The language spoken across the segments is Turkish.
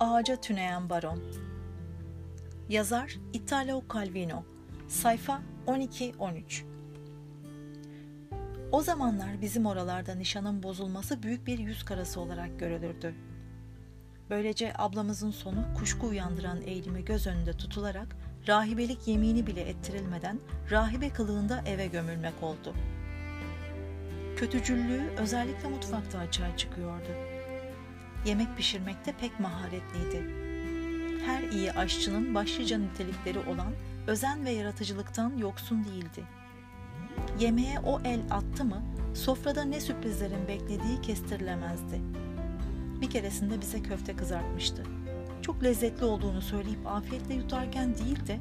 Ağaca Tüneyen Baron Yazar Italo Calvino Sayfa 12-13 O zamanlar bizim oralarda nişanın bozulması büyük bir yüz karası olarak görülürdü. Böylece ablamızın sonu kuşku uyandıran eğilimi göz önünde tutularak rahibelik yemini bile ettirilmeden rahibe kılığında eve gömülmek oldu. Kötücüllüğü özellikle mutfakta açığa çıkıyordu. Yemek pişirmekte pek maharetliydi. Her iyi aşçının başlıca nitelikleri olan özen ve yaratıcılıktan yoksun değildi. Yemeğe o el attı mı sofrada ne sürprizlerin beklediği kestirilemezdi. Bir keresinde bize köfte kızartmıştı. Çok lezzetli olduğunu söyleyip afiyetle yutarken değil de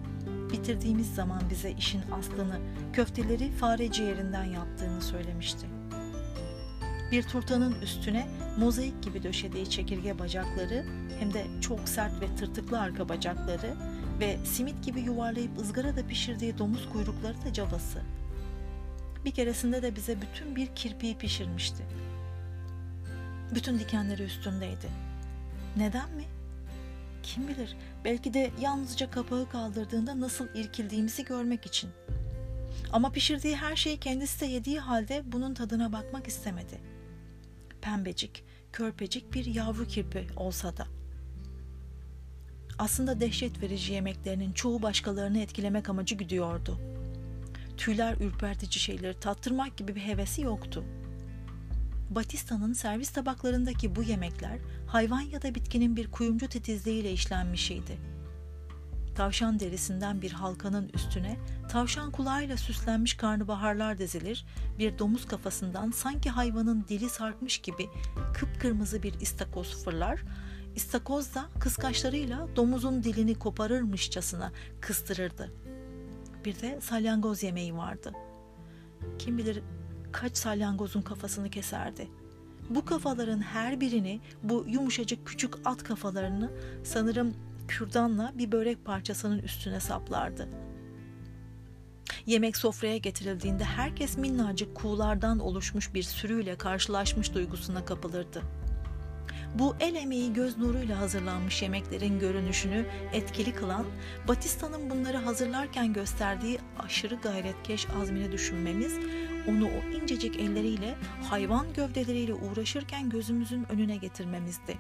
bitirdiğimiz zaman bize işin aslını, köfteleri fare ciğerinden yaptığını söylemişti. Bir turtanın üstüne mozaik gibi döşediği çekirge bacakları hem de çok sert ve tırtıklı arka bacakları ve simit gibi yuvarlayıp ızgarada pişirdiği domuz kuyrukları da cabası. Bir keresinde de bize bütün bir kirpiği pişirmişti. Bütün dikenleri üstündeydi. Neden mi? Kim bilir, belki de yalnızca kapağı kaldırdığında nasıl irkildiğimizi görmek için. Ama pişirdiği her şeyi kendisi de yediği halde bunun tadına bakmak istemedi. Pembecik, körpecik bir yavru kirpi olsa da. Aslında dehşet verici yemeklerinin çoğu başkalarını etkilemek amacı güdüyordu. Tüyler ürpertici şeyleri tattırmak gibi bir hevesi yoktu.'' Batista'nın servis tabaklarındaki bu yemekler hayvan ya da bitkinin bir kuyumcu titizliğiyle işlenmişiydi. Tavşan derisinden bir halkanın üstüne tavşan kulağıyla süslenmiş karnabaharlar dizilir, bir domuz kafasından sanki hayvanın dili sarkmış gibi kıpkırmızı bir istakoz fırlar, istakoz da kıskaçlarıyla domuzun dilini koparırmışçasına kıstırırdı. Bir de salyangoz yemeği vardı. Kim bilir kaç salyangozun kafasını keserdi. Bu kafaların her birini, bu yumuşacık küçük at kafalarını sanırım kürdanla bir börek parçasının üstüne saplardı. Yemek sofraya getirildiğinde herkes minnacık kuğulardan oluşmuş bir sürüyle karşılaşmış duygusuna kapılırdı. Bu el emeği göz nuruyla hazırlanmış yemeklerin görünüşünü etkili kılan, Batista'nın bunları hazırlarken gösterdiği aşırı gayretkeş azmini düşünmemiz, onu o incecik elleriyle hayvan gövdeleriyle uğraşırken gözümüzün önüne getirmemizdi.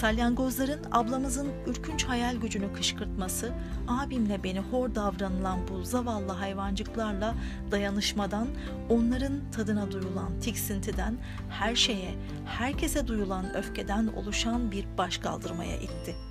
Salyangozların ablamızın ürkünç hayal gücünü kışkırtması, abimle beni hor davranılan bu zavallı hayvancıklarla dayanışmadan, onların tadına duyulan tiksintiden, her şeye, herkese duyulan öfkeden oluşan bir baş kaldırmaya itti.''